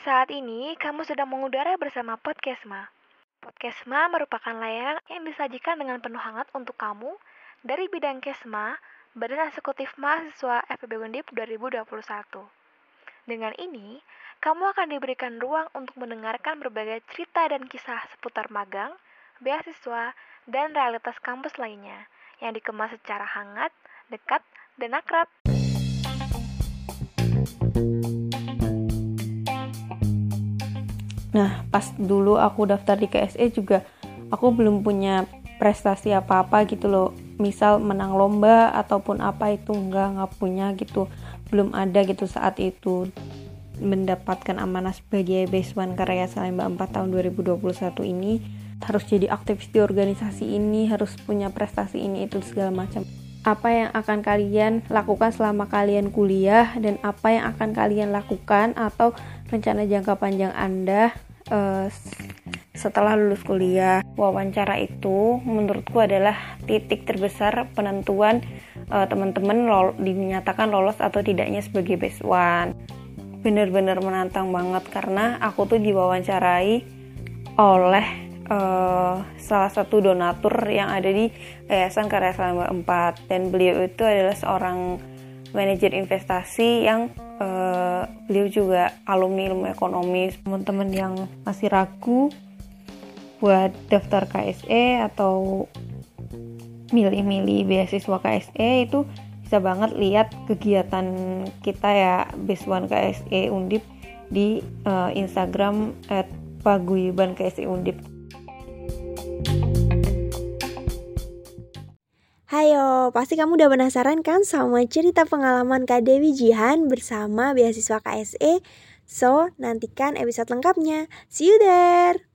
Saat ini kamu sedang mengudara bersama Podcastma. Podcastma merupakan layanan yang disajikan dengan penuh hangat untuk kamu dari bidang Kesma, Badan Eksekutif Mahasiswa FPB Undip 2021. Dengan ini, kamu akan diberikan ruang untuk mendengarkan berbagai cerita dan kisah seputar magang, beasiswa, dan realitas kampus lainnya yang dikemas secara hangat, dekat, dan akrab. Nah, pas dulu aku daftar di KSE juga aku belum punya prestasi apa-apa gitu loh. Misal menang lomba ataupun apa itu enggak nggak punya gitu. Belum ada gitu saat itu mendapatkan amanah sebagai One Karya Salemba 4 tahun 2021 ini harus jadi aktivis di organisasi ini, harus punya prestasi ini itu segala macam. Apa yang akan kalian lakukan selama kalian kuliah dan apa yang akan kalian lakukan atau rencana jangka panjang Anda uh, setelah lulus kuliah. Wawancara itu menurutku adalah titik terbesar penentuan uh, teman-teman lol dinyatakan lolos atau tidaknya sebagai best one. Bener-bener menantang banget karena aku tuh diwawancarai oleh uh, salah satu donatur yang ada di Yayasan Karya Selama 4 dan beliau itu adalah seorang manajer investasi yang uh, beliau juga alumni ilmu ekonomi. Teman-teman yang masih ragu buat daftar KSE atau milih-milih beasiswa KSE itu bisa banget lihat kegiatan kita ya One KSE Undip di uh, Instagram paguyuban KSE Undip Hayo, pasti kamu udah penasaran kan sama cerita pengalaman Kak Dewi Jihan bersama beasiswa KSE? So, nantikan episode lengkapnya. See you there!